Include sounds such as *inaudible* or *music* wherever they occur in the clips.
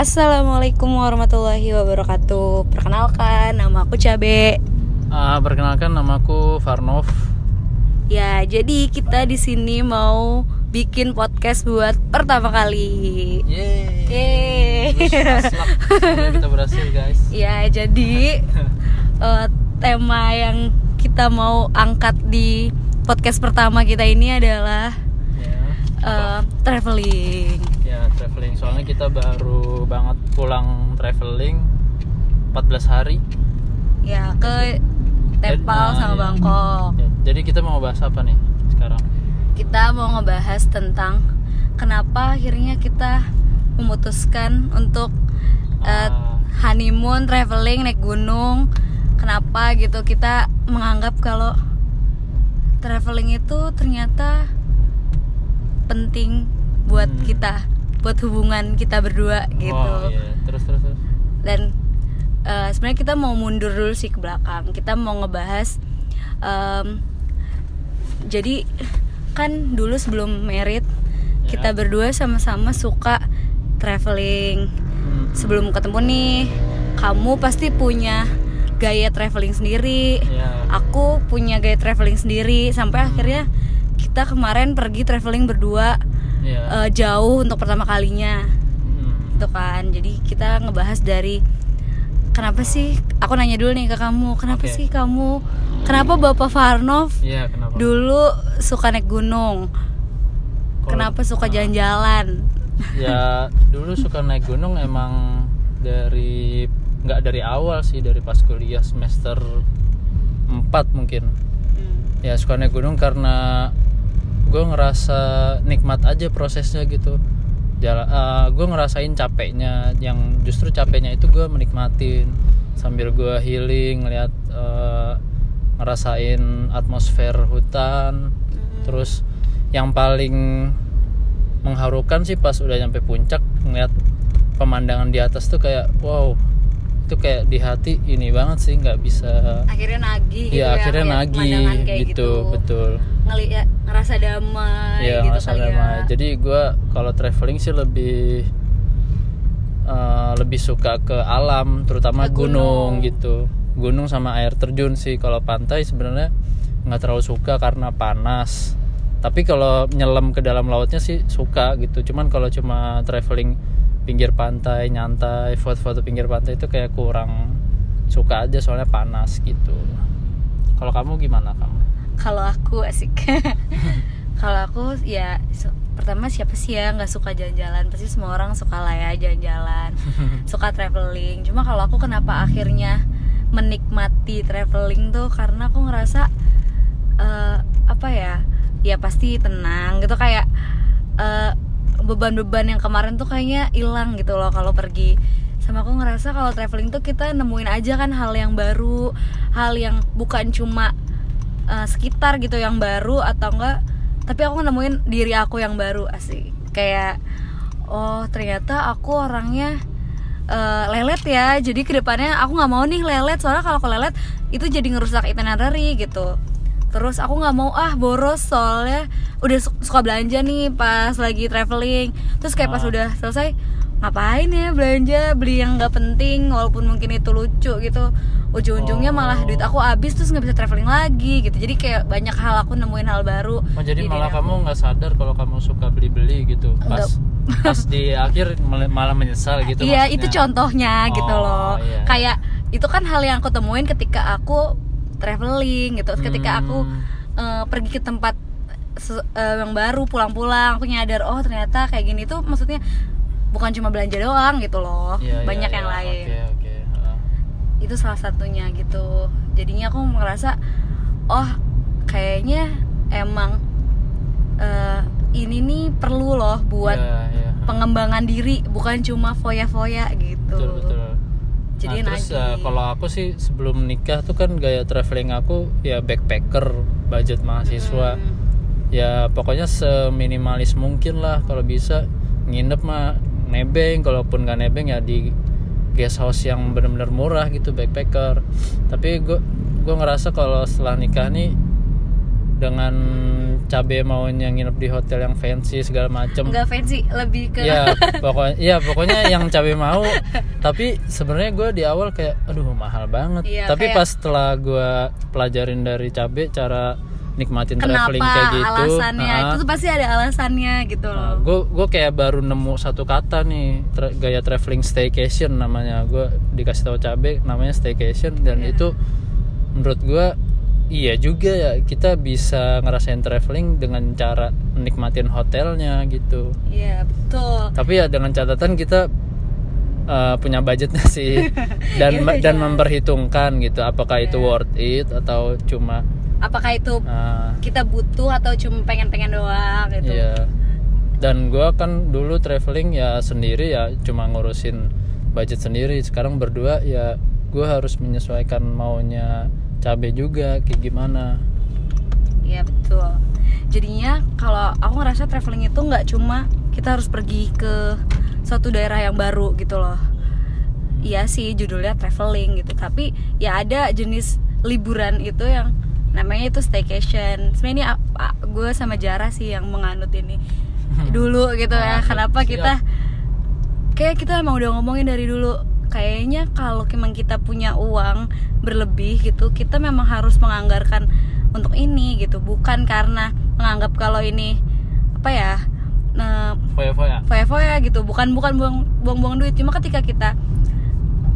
Assalamualaikum warahmatullahi wabarakatuh. Perkenalkan, nama aku Cabe. Ah, perkenalkan namaku Farnov. Ya, jadi kita di sini mau bikin podcast buat pertama kali. Yeay. Yeay. Kita berhasil guys. *laughs* Ya, jadi *laughs* eh, tema yang kita mau angkat di podcast pertama kita ini adalah eh, traveling. Ya traveling. Soalnya kita baru banget pulang traveling 14 hari. Ya, ke Nepal sama iya. Bangkok. Ya, jadi kita mau bahas apa nih sekarang? kita mau ngebahas tentang kenapa akhirnya kita memutuskan untuk uh, honeymoon, traveling, naik gunung. Kenapa gitu kita menganggap kalau traveling itu ternyata penting buat Hmm. kita, buat hubungan kita berdua gitu. Oh iya. Terus terus terus. Dan uh, sebenarnya kita mau mundur dulu sih ke belakang. Kita mau ngebahas em, jadi kan dulu sebelum merit Ya. kita berdua sama-sama suka traveling. Hmm. Sebelum ketemu nih, kamu pasti punya gaya traveling sendiri. Ya. Aku punya gaya traveling sendiri sampai Hmm. akhirnya kita kemarin pergi traveling berdua Ya. eh, jauh untuk pertama kalinya Hmm. gitu kan jadi kita ngebahas dari kenapa sih aku nanya dulu nih ke kamu kenapa Oke. sih kamu kenapa bapak Farnov Iya, kenapa? dulu suka naik gunung Kalau- kenapa suka Ah. jalan-jalan ya dulu suka naik gunung emang dari nggak dari awal sih dari pas kuliah semester 4 mungkin Hmm. ya suka naik gunung karena gue ngerasa nikmat aja prosesnya gitu. Jalan gue ngerasain capeknya yang justru capeknya itu gue menikmatin. Sambil gue healing ngeliat eh, ngerasain atmosfer hutan. Terus yang paling mengharukan sih pas udah nyampe puncak ngeliat pemandangan di atas tuh kayak wow itu kayak di hati ini banget sih nggak bisa akhirnya nagih gitu ya akhirnya nagih kayak gitu, betul. Ngeliat ngerasa damai ya gitu ngerasa kali damai. ya jadi gue kalau traveling sih lebih eh, lebih suka ke alam terutama Ke gunung. gunung. gitu gunung sama air terjun sih kalau pantai sebenarnya nggak terlalu suka karena panas tapi kalau nyelam ke dalam lautnya sih suka gitu cuman kalau cuma traveling pinggir pantai nyantai foto-foto pinggir pantai itu kayak kurang suka aja soalnya panas gitu kalau kamu gimana kamu kalau aku asik. *laughs* Kalau aku ya pertama siapa sih ya? Nggak suka jalan-jalan. Pasti semua orang suka lah ya jalan-jalan. *laughs* Suka traveling. Cuma kalau aku kenapa akhirnya menikmati traveling tuh? Karena aku ngerasa eh, apa ya? Ya pasti tenang gitu. Kayak eh, beban-beban yang kemarin tuh kayaknya hilang gitu loh kalau pergi. Sama aku ngerasa kalau traveling tuh kita nemuin aja kan hal yang baru hal yang bukan cuma eh, sekitar gitu yang baru atau enggak tapi aku nemuin diri aku yang baru asik. Kayak oh ternyata aku orangnya eh, lelet ya. Jadi ke depannya aku nggak mau nih lelet soalnya kalau aku lelet itu jadi ngerusak itinerary gitu. Terus aku nggak mau ah boros soalnya udah su- suka belanja nih pas lagi traveling. Terus kayak pas Ah. udah selesai ngapain ya belanja beli yang nggak penting walaupun mungkin itu lucu gitu ujung-ujungnya malah Oh. duit aku habis terus nggak bisa traveling lagi gitu jadi kayak banyak hal aku nemuin hal baru Oh jadi di malah aku. kamu nggak sadar kalau kamu suka beli-beli gitu pas *laughs* pas di akhir mal- malah menyesal gitu iya itu contohnya gitu Oh, loh iya. kayak itu kan hal yang aku temuin ketika aku traveling gitu ketika aku Hmm. eh, pergi ke tempat eh, yang baru pulang-pulang aku nyadar oh ternyata kayak gini tuh maksudnya bukan cuma belanja doang gitu loh Iya, iya, banyak yang iya. lain Oke oke. Heeh. itu salah satunya gitu jadinya aku merasa oh kayaknya emang eh, ini nih perlu loh buat Iya, iya. pengembangan diri bukan cuma foya-foya gitu Betul betul. jadi nah, terus eh, kalau aku sih sebelum nikah tuh kan gaya traveling aku ya backpacker budget mahasiswa Hmm. ya pokoknya seminimalis mungkin lah kalau bisa nginep mah nebeng kalaupun nggak nebeng ya di guest house yang benar-benar murah gitu backpacker. Tapi gue gue ngerasa kalau setelah nikah nih dengan cabe maunya nginep di hotel yang fancy segala macem. Nggak fancy lebih ke Iya *laughs* pokoknya iya pokoknya yang cabe mau. Tapi sebenarnya gue di awal kayak aduh mahal banget. Iya, tapi kayak- pas setelah gue pelajarin dari cabe cara nikmatin kenapa traveling kayak gitu. alasannya? Ah, itu tuh pasti ada alasannya gitu loh. Gue gue kayak baru nemu satu kata nih tra- gaya traveling staycation namanya. Gue dikasih tahu cabe namanya staycation. Dan Iya. itu menurut gue iya juga ya. Kita bisa ngerasain traveling dengan cara nikmatin hotelnya gitu. Iya betul. Tapi ya dengan catatan kita uh, punya budgetnya sih. *laughs* Dan Iya, dan iya. memperhitungkan gitu apakah itu Iya. worth it atau cuma apakah itu uh, kita butuh atau cuma pengen-pengen doang gitu Iya. Dan gua kan dulu traveling ya sendiri ya cuma ngurusin budget sendiri. Sekarang berdua ya gua harus menyesuaikan maunya cabe juga kayak gimana. Iya betul. Jadinya kalau aku ngerasa traveling itu nggak cuma kita harus pergi ke suatu daerah yang baru gitu loh. Iya sih judulnya traveling gitu, tapi ya ada jenis liburan itu yang namanya itu staycation. Sebenarnya ini gue sama Jara sih yang menganut ini *laughs* dulu gitu ya. Kenapa siap. kita kayak kita emang udah ngomongin dari dulu kayaknya kalau memang kita punya uang berlebih gitu kita memang harus menganggarkan untuk ini gitu bukan karena menganggap kalau ini apa ya nah, Foya-foya. foya-foya gitu bukan bukan buang buang-buang duit cuma ketika kita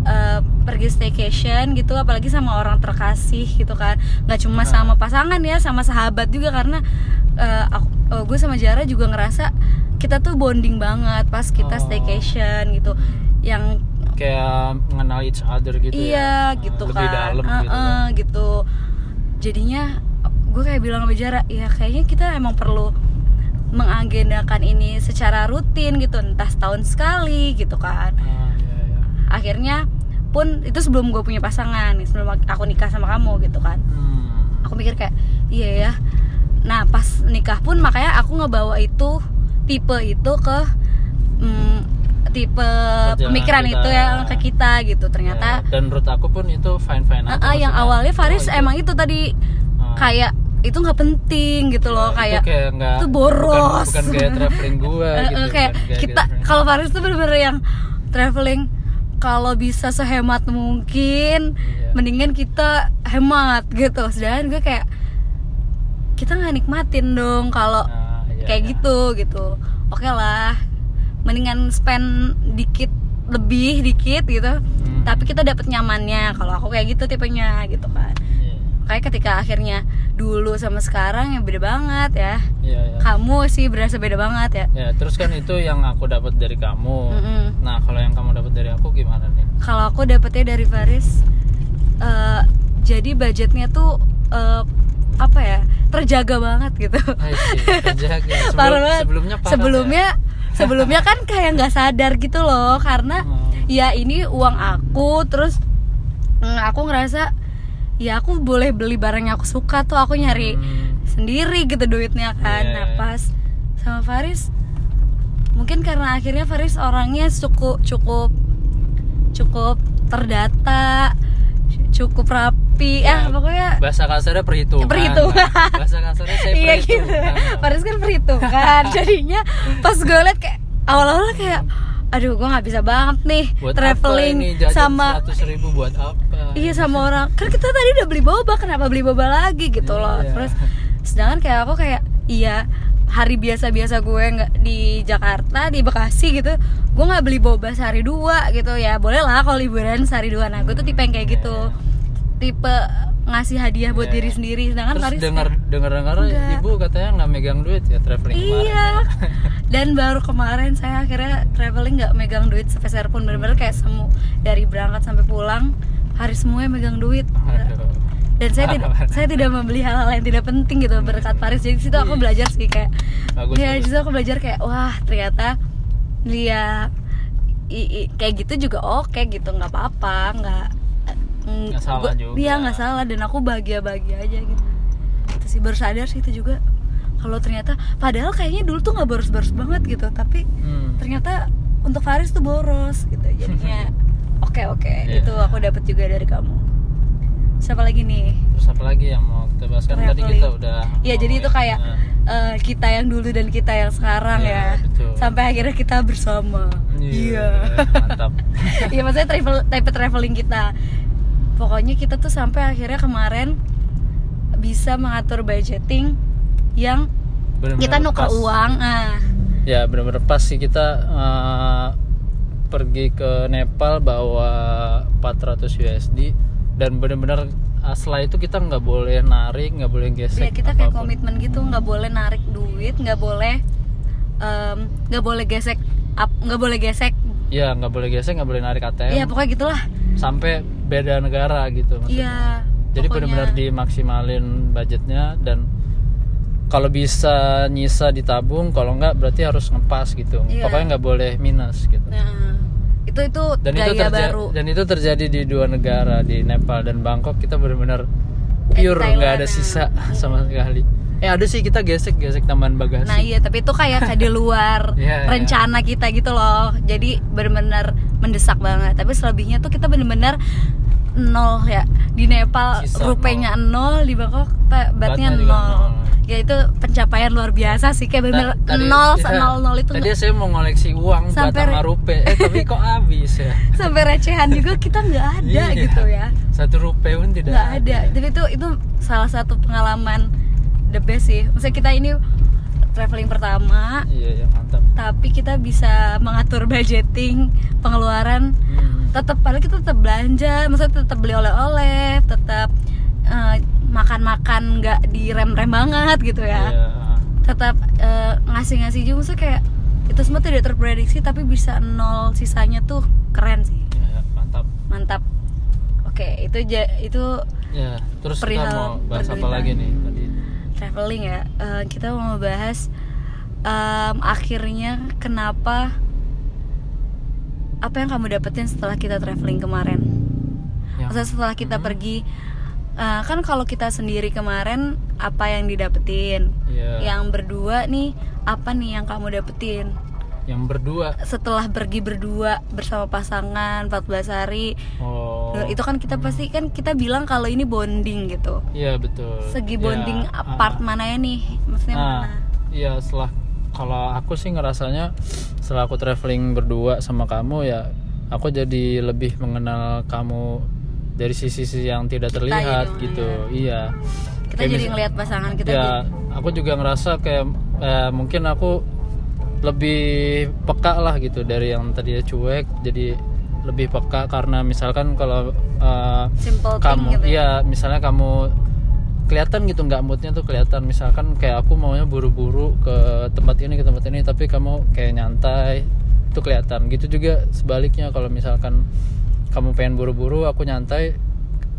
eh, pergi staycation gitu apalagi sama orang terkasih gitu kan nggak cuma Nah. sama pasangan ya sama sahabat juga karena eh, aku eh, gue sama Jara juga ngerasa kita tuh bonding banget pas kita Oh. staycation gitu yang Kayak mengenal each other gitu iya ya. gitu Lebih kan dalam Eh, gitu. eh, gitu jadinya gue kayak bilang sama Jara ya kayaknya kita emang perlu mengagendakan ini secara rutin gitu entah setahun sekali gitu kan Ah, iya, iya. akhirnya pun itu sebelum gue punya pasangan sebelum aku nikah sama kamu gitu kan Hmm. aku mikir kayak iya ya nah pas nikah pun makanya aku ngebawa itu tipe itu ke mm, tipe Perjalanan pemikiran kita. itu yang ke kita gitu ternyata Ya, dan menurut aku pun itu fine fine aja. ah, yang awalnya Faris Oh, emang itu tadi Ah. kayak itu nggak penting gitu loh Ya, kayak itu nggak- itu boros. bukan, bukan gaya traveling gua *laughs* Eh, gitu kayak kita gaya kalau Faris tuh bener-bener yang traveling kalau bisa sehemat mungkin Iya. mendingan kita hemat gitu sedangkan gue kayak kita nggak nikmatin dong kalau Ah, iya, kayak iya. gitu gitu oke lah mendingan spend dikit lebih dikit gitu Hmm. tapi kita dapet nyamannya kalau aku kayak gitu tipenya gitu kan Iya. kayak ketika akhirnya dulu sama sekarang ya beda banget ya Iya, iya. kamu sih berasa beda banget ya Ya, terus kan itu yang aku dapat dari kamu. Mm-mm. Nah, kalau yang kamu dapat dari aku gimana nih? kalau aku dapetnya dari Faris eh, jadi budgetnya tuh eh, apa ya terjaga banget gitu terjaga. *laughs* Sebelum- parah banget Sebelumnya parah sebelumnya sebelumnya kan kayak nggak sadar gitu loh karena Oh. ya ini uang aku terus mm, aku ngerasa ya aku boleh beli barang yang aku suka tuh aku ya? nyari Hmm, sendiri gitu duitnya kan Iya, nah iya. pas sama Faris mungkin karena akhirnya Faris orangnya cukup cukup cukup terdata cukup rapi Ya, ah pokoknya bahasa kasarnya perhitungan. Perhitungan. Nah, bahasa kasarnya saya *laughs* iya gitu perhitungan. Faris kan perhitungan *laughs* jadinya pas gue liat kayak awal-awal kayak aduh gue nggak bisa banget nih Buat traveling apa ini sama 100 ribu buat apa? iya sama orang. Kan kita tadi udah beli boba kenapa beli boba lagi gitu loh? Iya. terus sedangkan kayak aku kayak iya hari biasa-biasa gue nggak di Jakarta di Bekasi gitu gue nggak beli boba sehari dua gitu ya. Boleh lah kalau liburan sehari dua. Nah gue tuh tipe yang kayak gitu. tipe ngasih hadiah buat Iya. diri sendiri. Sedangkan Terus dengar dengar dengar Enggak. ibu katanya nggak megang duit ya traveling Iya. kemarin. *laughs* *laughs* Dan baru kemarin saya akhirnya traveling nggak megang duit sepeser pun bener-bener kayak semu dari berangkat sampai pulang hari semuanya megang duit. Aduh. Dan saya tidak *laughs* saya tidak membeli hal-hal yang tidak penting gitu berkat Paris. Jadi di situ aku belajar sih kayak Bagus. ya bagus. aku belajar kayak wah ternyata dia i- i- kayak gitu juga oke gitu nggak apa-apa nggak Nggak salah gua- juga. Iya nggak salah dan aku bahagia-bahagia aja gitu. Sih baru sadar sih itu juga. Kalau ternyata padahal kayaknya dulu tuh nggak boros-boros banget gitu tapi Hmm. ternyata untuk Faris tuh boros gitu jadinya *laughs* oke oke Iya. itu aku dapat juga dari kamu. Siapa lagi nih? Terus apa lagi yang mau kita bahas kan tadi kita udah Iya, jadi itu kayak eh, kita yang dulu dan kita yang sekarang Iya, ya. betul. sampai akhirnya kita bersama. Iya. mantap. *laughs* Iya maksudnya travel type traveling kita. Pokoknya kita tuh sampai akhirnya kemarin bisa mengatur budgeting yang Bener-bener kita nuker pas. uang ah ya benar-benar pas sih kita eh, pergi ke Nepal bawa 400 USD dan benar-benar eh, setelah itu kita nggak boleh narik nggak boleh gesek ya kita kayak apa pun. komitmen gitu nggak boleh narik duit nggak boleh nggak boleh gesek nggak boleh gesek Iya nggak boleh gesek nggak boleh narik ATM Iya pokoknya gitulah sampai beda negara gitu maksudnya. iya Jadi benar-benar dimaksimalin budgetnya dan kalau bisa nyisa ditabung, kalau nggak berarti harus ngepas gitu. Iya. Pokoknya nggak boleh minus gitu. Nah, itu itu Dan gaya itu terjadi baru dan itu terjadi di dua negara di Nepal dan Bangkok kita benar-benar pure nggak ada sisa *laughs* sama sekali. Eh ada sih kita gesek-gesek tambahan bagasi. Nah iya tapi itu kayak kayak di luar *laughs* Iya, iya. rencana kita gitu loh Jadi benar-benar mendesak banget Tapi selebihnya tuh kita benar-benar nol ya. Di Nepal Sisa rupenya nol, di Bangkok batnya nol. nol. Ya itu pencapaian luar biasa sih. Kayak tadi- nol, iya, nol, nol itu Tadi saya mau ngoleksi uang Sampai re- rupiah, eh tapi kok *laughs* habis ya? Sampai recehan juga kita nggak ada Iya. gitu ya. Satu rupiah pun tidak nggak ada. Tapi itu itu salah satu pengalaman the best sih. Maksudnya kita ini traveling pertama Iya, iya mantap. tapi kita bisa mengatur budgeting pengeluaran Hmm. tetap padahal kita tetap belanja maksudnya tetap beli oleh-oleh tetap eh, makan-makan nggak direm-rem banget gitu ya Iya. tetap eh, ngasih-ngasih juga maksudnya kayak itu semua tidak terprediksi tapi bisa nol sisanya tuh keren sih Iya, mantap. mantap oke itu ja- itu Ya, terus kita mau bahas apa lagi nih? Traveling ya Eh, kita mau bahas em, akhirnya kenapa apa yang kamu dapetin setelah kita traveling kemarin Maksudnya setelah kita Hmm. pergi eh, kan kalau kita sendiri kemarin apa yang didapetin Iya. yang berdua nih apa nih yang kamu dapetin yang berdua. setelah pergi berdua bersama pasangan 14 hari Oh. Itu kan kita pasti kan kita bilang kalau ini bonding gitu Iya, betul. segi Ya, bonding ah, part ah. mana ya nih maksudnya Nah, mana iya setelah kalau aku sih ngerasanya setelah aku traveling berdua sama kamu ya aku jadi lebih mengenal kamu dari sisi-sisi yang tidak Kita terlihat gitu, gitu. Iya. kita Kayak jadi ngelihat pasangan kita ya jadi- aku juga ngerasa kayak eh, mungkin aku lebih peka lah gitu dari yang tadinya cuek jadi lebih peka karena misalkan kalau eh, simple thing kamu gitu ya. iya misalnya kamu kelihatan gitu nggak moodnya tuh kelihatan. Misalkan kayak aku maunya buru-buru ke tempat ini ke tempat ini tapi kamu kayak nyantai itu kelihatan. Gitu juga sebaliknya kalau misalkan kamu pengen buru-buru aku nyantai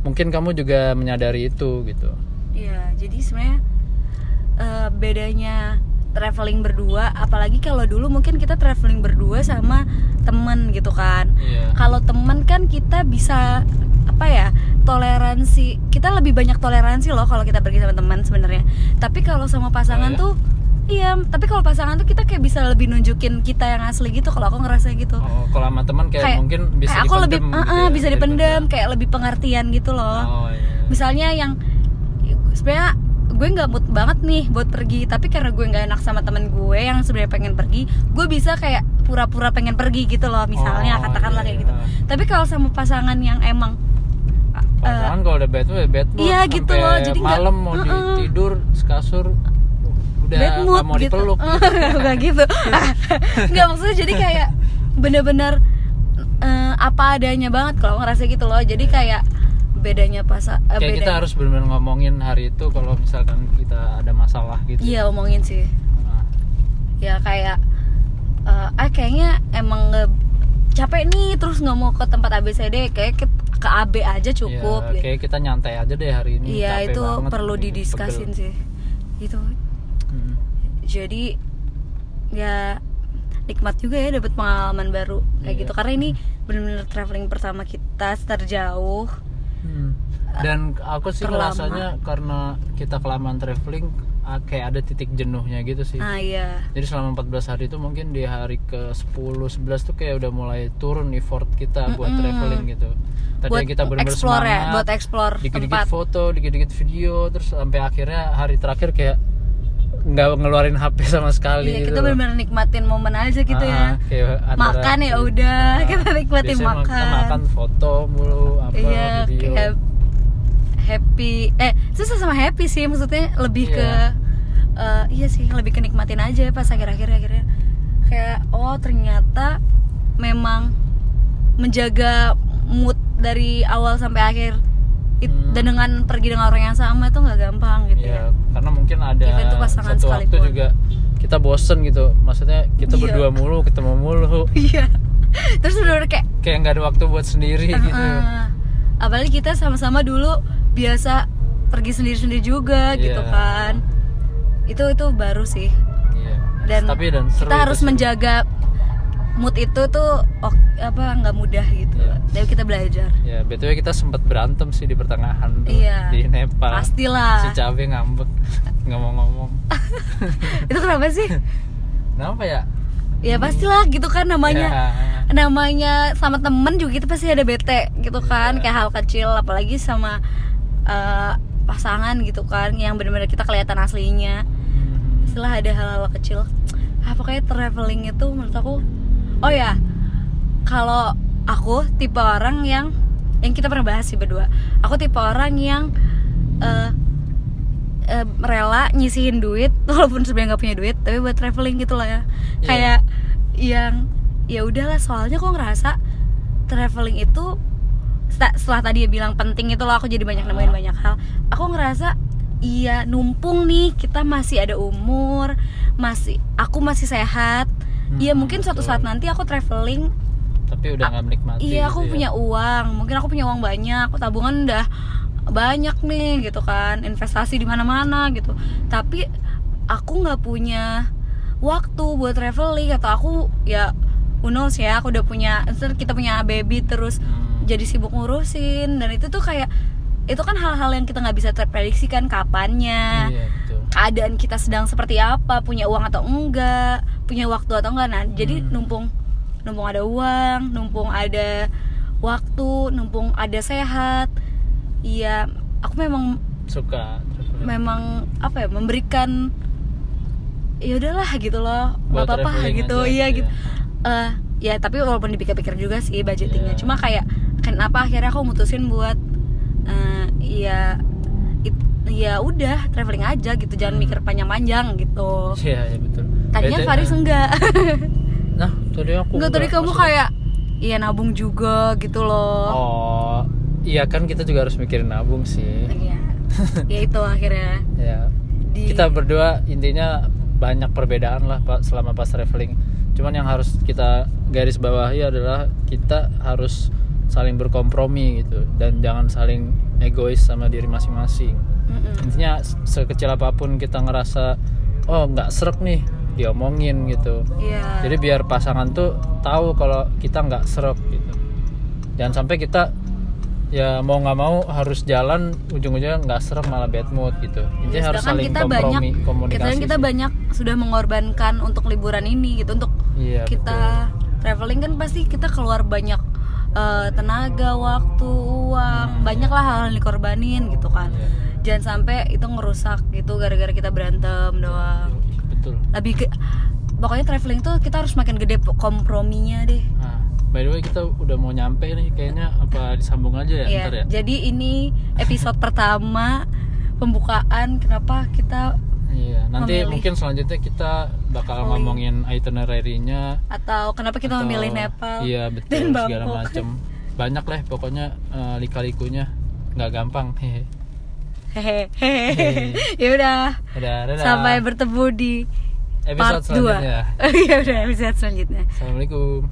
mungkin kamu juga menyadari itu gitu. Iya, jadi sebenarnya eh, bedanya traveling berdua, apalagi kalau dulu mungkin kita traveling berdua sama temen gitu kan. iya Kalau temen kan kita bisa apa ya toleransi, kita lebih banyak toleransi loh kalau kita pergi sama teman sebenarnya. Tapi kalau sama pasangan Oh, ya? tuh Iya, tapi kalau pasangan tuh kita kayak bisa lebih nunjukin kita yang asli gitu. Kalau aku ngerasa gitu. oh, kalau sama teman kayak, Kayak- mungkin bisa kayak aku lebih, gitu eh, ya, bisa dipendem, kayak lebih pengertian gitu loh oh iya misalnya yang sebenarnya gue nggak mood banget nih buat pergi. Tapi karena gue nggak enak sama temen gue yang sebenarnya pengen pergi gue bisa kayak pura-pura pengen pergi gitu loh misalnya Oh, katakanlah iya, kayak gitu. Tapi kalau sama pasangan yang emang eh, Pasangan kalau udah bad mood ya bad mood. Iya, gitu loh, jadi nggak- malam mau di- Heeh. tidur sekasur udah bad mood mau gitu. dipeluk. *laughs* Nggak gitu. *laughs* Nggak maksudnya jadi kayak bener-bener eh, apa adanya banget kalau ngerasa gitu loh. Jadi kayak bedanya pas eh, kayak kita bedanya- harus benar-benar ngomongin hari itu kalau misalkan kita ada masalah gitu iya omongin sih Nah, ya kayak eh, ah kayaknya emang nge capek nih terus nggak mau ke tempat ABCD kayak ke, ke AB aja cukup gitu. kayak kita nyantai aja deh hari ini Iya itu banget, perlu didiskasin pegel. sih itu Hmm. jadi ya nikmat juga ya dapat pengalaman baru kayak Iya. gitu karena ini benar-benar traveling pertama kita terjauh Hmm. dan aku sih Terlama. rasanya karena kita kelamaan traveling ah, kayak ada titik jenuhnya gitu sih ah iya Jadi selama 14 hari itu mungkin di hari ke 10 11 tuh kayak udah mulai turun effort kita buat Mm-mm. traveling gitu. Tadi buat kita benar-benar explore ya semangat, buat explore dikit-dikit tempat foto, dikit-dikit video, terus sampai akhirnya hari terakhir kayak nggak ngeluarin HP sama sekali Iya, gitu kita benar-benar nikmatin momen aja gitu Ah, ya. kayak antara- Makan ya udah, kita nikmatin makan. makan foto mulu Iya, video kayak happy. Eh, susah sama happy sih, maksudnya lebih Iya. ke eh, iya sih, lebih ke nikmatin aja pas akhir-akhir akhirnya. Kayak oh ternyata memang menjaga mood dari awal sampai akhir It- Hmm. dan dengan pergi dengan orang yang sama itu nggak gampang gitu Iya, ya. karena mungkin ada itu pasangan satu waktu sekalipun. juga kita bosen gitu maksudnya kita Iya. berdua mulu ketemu mulu *laughs* Iya. Terus udah kayak kayak nggak ada waktu buat sendiri gitu Uh-uh. Apalagi kita sama-sama dulu biasa pergi sendiri-sendiri juga gitu Iya. kan. Itu itu baru sih. Iya. Dan tapi dan seru kita harus sih. menjaga mood itu tuh ok, apa nggak mudah gitu. Iya. Tapi kita belajar. ya btw kita sempat berantem sih di pertengahan tuh, Iya. di Nepal Pastilah. si cabe ngambek *laughs* ngomong-ngomong *laughs* itu kenapa sih? *laughs* kenapa ya Ya pastilah gitu kan namanya. Ya. Namanya sama temen juga kita pasti ada bete gitu kan, Iya. kayak hal kecil apalagi sama eh, pasangan gitu kan yang benar-benar kita kelihatan aslinya. Hmm. setelah ada hal-hal kecil ah pokoknya traveling itu menurut aku oh ya kalau aku tipe orang yang yang kita pernah bahas sih berdua aku tipe orang yang eh eh, rela nyisihin duit *laughs* walaupun sebenarnya nggak punya duit tapi buat traveling gitu lah ya Iya. kayak yang ya udahlah soalnya kok ngerasa traveling itu setelah, tadi dia bilang penting itu loh aku jadi banyak nemuin Ah. banyak hal aku ngerasa iya numpung nih kita masih ada umur masih aku masih sehat Iya Hmm, mungkin suatu saat nanti aku traveling tapi udah nggak menikmati Iya gitu aku ya. punya uang, mungkin aku punya uang banyak, aku tabungan udah banyak nih gitu kan, investasi di mana-mana gitu. Tapi aku nggak punya waktu buat traveling atau aku ya knows ya, aku udah punya, kita punya baby terus Hmm. jadi sibuk ngurusin dan itu tuh kayak itu kan hal-hal yang kita nggak bisa terprediksikan kapannya iya betul keadaan kita sedang seperti apa, punya uang atau enggak, punya waktu atau enggak. Nah, jadi Hmm. numpung numpung ada uang, numpung ada waktu, numpung ada sehat. Iya, aku memang suka memang apa ya, memberikan ya udahlah gitu loh. nggak Buat apa-apa gitu. aja Iya gitu gitu. Eh, ya tapi walaupun dipikir-pikir juga sih budgetingnya. Iya. Cuma kayak kenapa akhirnya aku mutusin buat eh ya it- ya udah traveling aja gitu jangan Hmm. mikir panjang-panjang gitu iya iya betul tadinya Faris enggak nah tadi aku enggak tadi kamu kayak iya nabung juga gitu loh oh iya kan kita juga harus mikirin nabung sih. Iya. *laughs* ya itu akhirnya. Ya di kita berdua intinya banyak perbedaan lah pak selama pas traveling. Cuman yang harus kita garis bawahi adalah kita harus saling berkompromi gitu dan jangan saling egois sama diri masing-masing. Mm-mm. intinya se- sekecil apa pun kita ngerasa oh nggak serak nih diomongin gitu. Iya. jadi biar pasangan tuh tahu kalau kita nggak serak gitu. Jangan sampai kita ya mau nggak mau harus jalan ujung-ujungnya nggak serak malah bad mood gitu. Intinya Ya, harus sedangkan saling kita kompromi banyak komunikasi kita kita sih. banyak sudah mengorbankan untuk liburan ini gitu untuk Iya, kita traveling kan pasti kita keluar banyak eh, tenaga waktu uang banyak lah hal yang dikorbanin gitu kan. Iya. jangan sampai itu ngerusak gitu gara-gara kita berantem doang. Betul. Lebih ke pokoknya traveling tuh kita harus makin gede komprominya deh by the way kita udah mau nyampe nih kayaknya apa disambung aja ya Iya, ntar ya? jadi ini episode pertama pembukaan kenapa kita iya nanti Memilih. mungkin selanjutnya kita bakal ngomongin itinerary-nya. Atau kenapa kita atau- memilih Nepal iya dan betul segala Bangkok. macem. Banyak lah pokoknya eh, lika-likunya. Nggak gampang hehe. Hehehe ya udah. Sampai bertemu di episode part 2 selanjutnya. *laughs* Ya udah episode selanjutnya. Assalamualaikum